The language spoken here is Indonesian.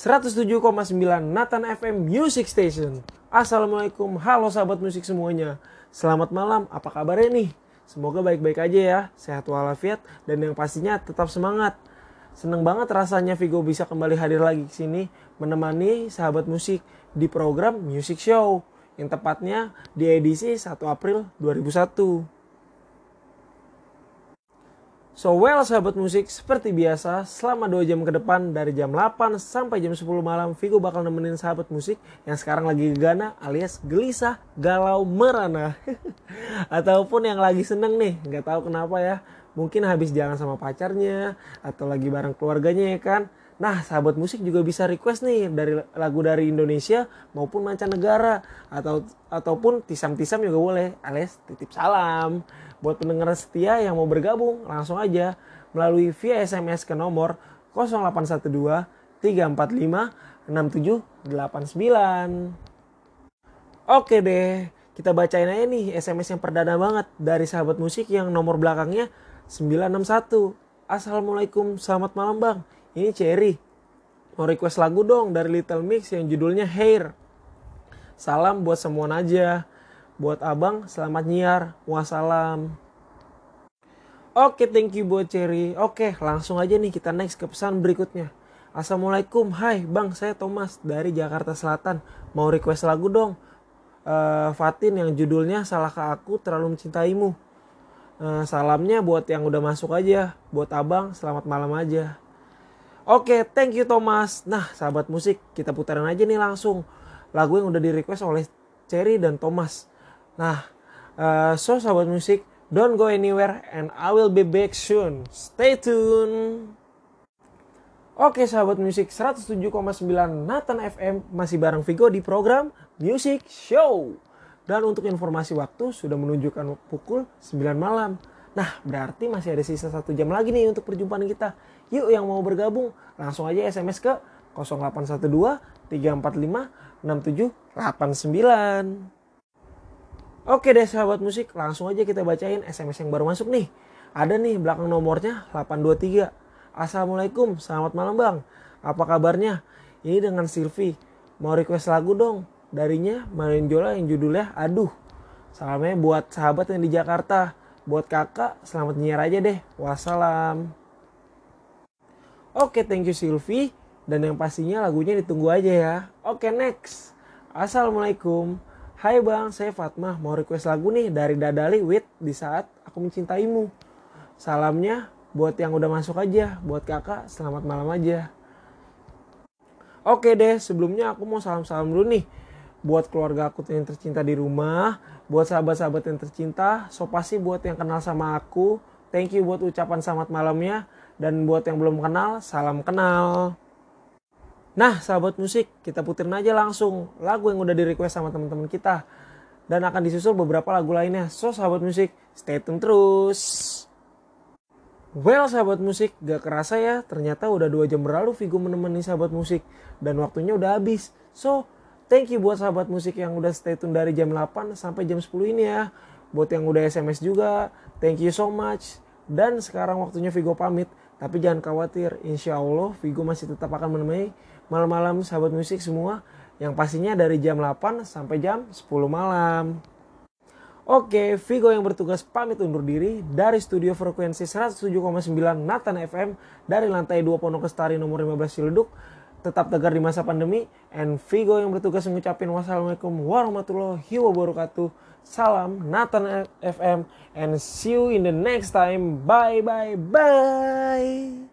107,9 Nathan FM Music Station. Assalamualaikum, halo sahabat musik semuanya. Selamat malam, apa kabarnya nih? Semoga baik-baik aja ya, sehat walafiat, dan yang pastinya tetap semangat. Seneng banget rasanya Vigo bisa kembali hadir lagi ke sini menemani sahabat musik di program Music Show yang tepatnya di edisi 1 April 2001. So well sahabat musik, seperti biasa selama 2 jam ke depan dari jam 8 sampai jam 10 malam Vigo bakal nemenin sahabat musik yang sekarang lagi gegana alias gelisah, galau, merana. Ataupun yang lagi seneng nih, nggak tahu kenapa ya. Mungkin habis jalan sama pacarnya atau lagi bareng keluarganya ya kan Nah, sahabat musik juga bisa request nih dari lagu dari Indonesia maupun mancanegara atau ataupun tisam-tisam juga boleh alias titip salam. Buat pendengar setia yang mau bergabung langsung aja melalui via SMS ke nomor 0812 345 6789. Oke deh, kita bacain aja nih SMS yang perdana banget dari sahabat musik yang nomor belakangnya 961. Assalamualaikum, selamat malam bang ini Cherry. Mau request lagu dong dari Little Mix yang judulnya Hair. Salam buat semua aja. Buat abang selamat nyiar. Wassalam. Oke thank you buat Cherry. Oke langsung aja nih kita next ke pesan berikutnya. Assalamualaikum. Hai bang saya Thomas dari Jakarta Selatan. Mau request lagu dong. Uh, Fatin yang judulnya Salah ke Aku Terlalu Mencintaimu? Uh, Salamnya buat yang udah masuk aja. Buat abang selamat malam aja Oke, thank you Thomas. Nah, sahabat musik, kita putarin aja nih langsung lagu yang udah di request oleh Cherry dan Thomas. Nah, uh, so sahabat musik, don't go anywhere and I will be back soon. Stay tune. Oke sahabat musik 107,9 Nathan FM masih bareng Vigo di program Music Show. Dan untuk informasi waktu sudah menunjukkan pukul 9 malam. Nah berarti masih ada sisa satu jam lagi nih untuk perjumpaan kita. Yuk yang mau bergabung langsung aja SMS ke 0812 345 6789. Oke deh sahabat musik, langsung aja kita bacain SMS yang baru masuk nih. Ada nih belakang nomornya 823. Assalamualaikum, selamat malam bang. Apa kabarnya? Ini dengan Silvi. Mau request lagu dong. Darinya main Jola yang judulnya Aduh. Salamnya buat sahabat yang di Jakarta. Buat kakak, selamat nyiar aja deh. Wassalam. Oke, thank you Silvi. Dan yang pastinya lagunya ditunggu aja ya. Oke, next. Assalamualaikum. Hai bang, saya Fatmah. Mau request lagu nih dari Dadali with di saat aku mencintaimu. Salamnya buat yang udah masuk aja. Buat kakak, selamat malam aja. Oke deh, sebelumnya aku mau salam-salam dulu nih. Buat keluarga aku yang tercinta di rumah. Buat sahabat-sahabat yang tercinta. So pasti buat yang kenal sama aku. Thank you buat ucapan selamat malamnya dan buat yang belum kenal, salam kenal. Nah, sahabat musik, kita putirin aja langsung lagu yang udah di request sama teman-teman kita. Dan akan disusul beberapa lagu lainnya. So, sahabat musik, stay tune terus. Well, sahabat musik, gak kerasa ya, ternyata udah dua jam berlalu Vigo menemani sahabat musik. Dan waktunya udah habis. So, thank you buat sahabat musik yang udah stay tune dari jam 8 sampai jam 10 ini ya. Buat yang udah SMS juga, thank you so much. Dan sekarang waktunya Vigo pamit. Tapi jangan khawatir, insya Allah Vigo masih tetap akan menemani malam-malam sahabat musik semua yang pastinya dari jam 8 sampai jam 10 malam. Oke, Vigo yang bertugas pamit undur diri dari studio frekuensi 107,9 Nathan FM dari lantai 2 Pondok Lestari nomor 15 Ciledug. Tetap tegar di masa pandemi. And Vigo yang bertugas mengucapkan wassalamualaikum warahmatullahi wabarakatuh. Salam Nathan FM and see you in the next time. Bye bye bye.